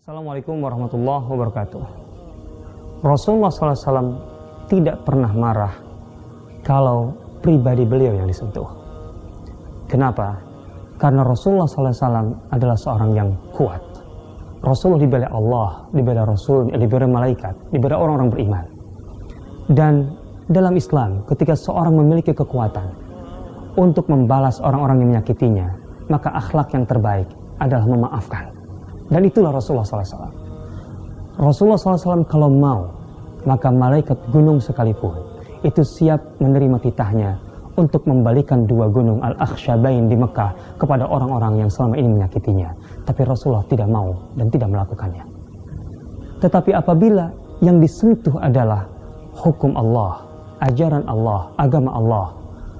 Assalamualaikum warahmatullahi wabarakatuh. Rasulullah SAW tidak pernah marah kalau pribadi beliau yang disentuh. Kenapa? Karena Rasulullah SAW adalah seorang yang kuat. Rasulullah dibela Allah, dibela Rasul, dibela malaikat, dibela orang-orang beriman. Dan dalam Islam, ketika seorang memiliki kekuatan untuk membalas orang-orang yang menyakitinya, maka akhlak yang terbaik adalah memaafkan. Dan itulah Rasulullah SAW. Rasulullah SAW kalau mau, maka malaikat gunung sekalipun itu siap menerima titahnya untuk membalikan dua gunung Al-Akhsyabain di Mekah kepada orang-orang yang selama ini menyakitinya. Tapi Rasulullah tidak mau dan tidak melakukannya. Tetapi apabila yang disentuh adalah hukum Allah, ajaran Allah, agama Allah,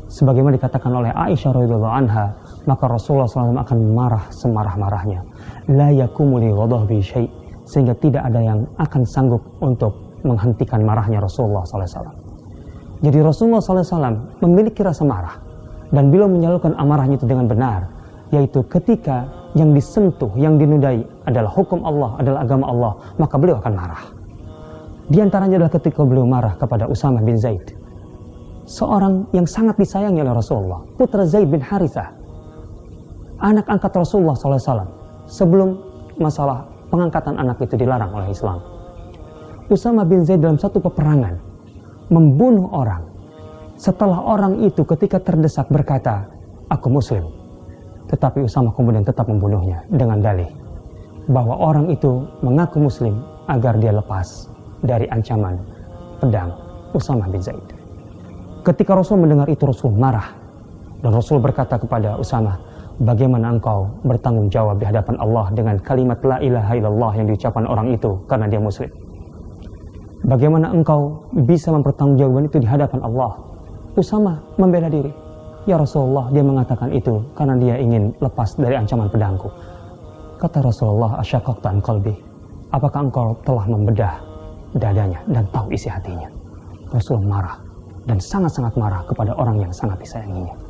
sebagaimana dikatakan oleh Aisyah radhiyallahu anha, maka Rasulullah SAW akan marah semarah-marahnya. La sehingga tidak ada yang akan sanggup untuk menghentikan marahnya Rasulullah SAW. Jadi Rasulullah SAW memiliki rasa marah dan beliau menyalurkan amarahnya itu dengan benar, yaitu ketika yang disentuh, yang dinudai adalah hukum Allah, adalah agama Allah, maka beliau akan marah. Di antaranya adalah ketika beliau marah kepada Usama bin Zaid, seorang yang sangat disayangi oleh Rasulullah, putra Zaid bin Harithah, anak angkat Rasulullah SAW, sebelum masalah pengangkatan anak itu dilarang oleh Islam. Usama bin Zaid dalam satu peperangan membunuh orang. Setelah orang itu ketika terdesak berkata, aku muslim. Tetapi Usama kemudian tetap membunuhnya dengan dalih bahwa orang itu mengaku muslim agar dia lepas dari ancaman pedang Usama bin Zaid. Ketika Rasul mendengar itu Rasul marah dan Rasul berkata kepada Usama, bagaimana engkau bertanggung jawab di hadapan Allah dengan kalimat la ilaha illallah yang diucapkan orang itu karena dia muslim? Bagaimana engkau bisa mempertanggungjawabkan itu di hadapan Allah? Usama membela diri. Ya Rasulullah, dia mengatakan itu karena dia ingin lepas dari ancaman pedangku. Kata Rasulullah, asyakaktan qalbi. Apakah engkau telah membedah dadanya dan tahu isi hatinya? Rasulullah marah dan sangat-sangat marah kepada orang yang sangat disayanginya.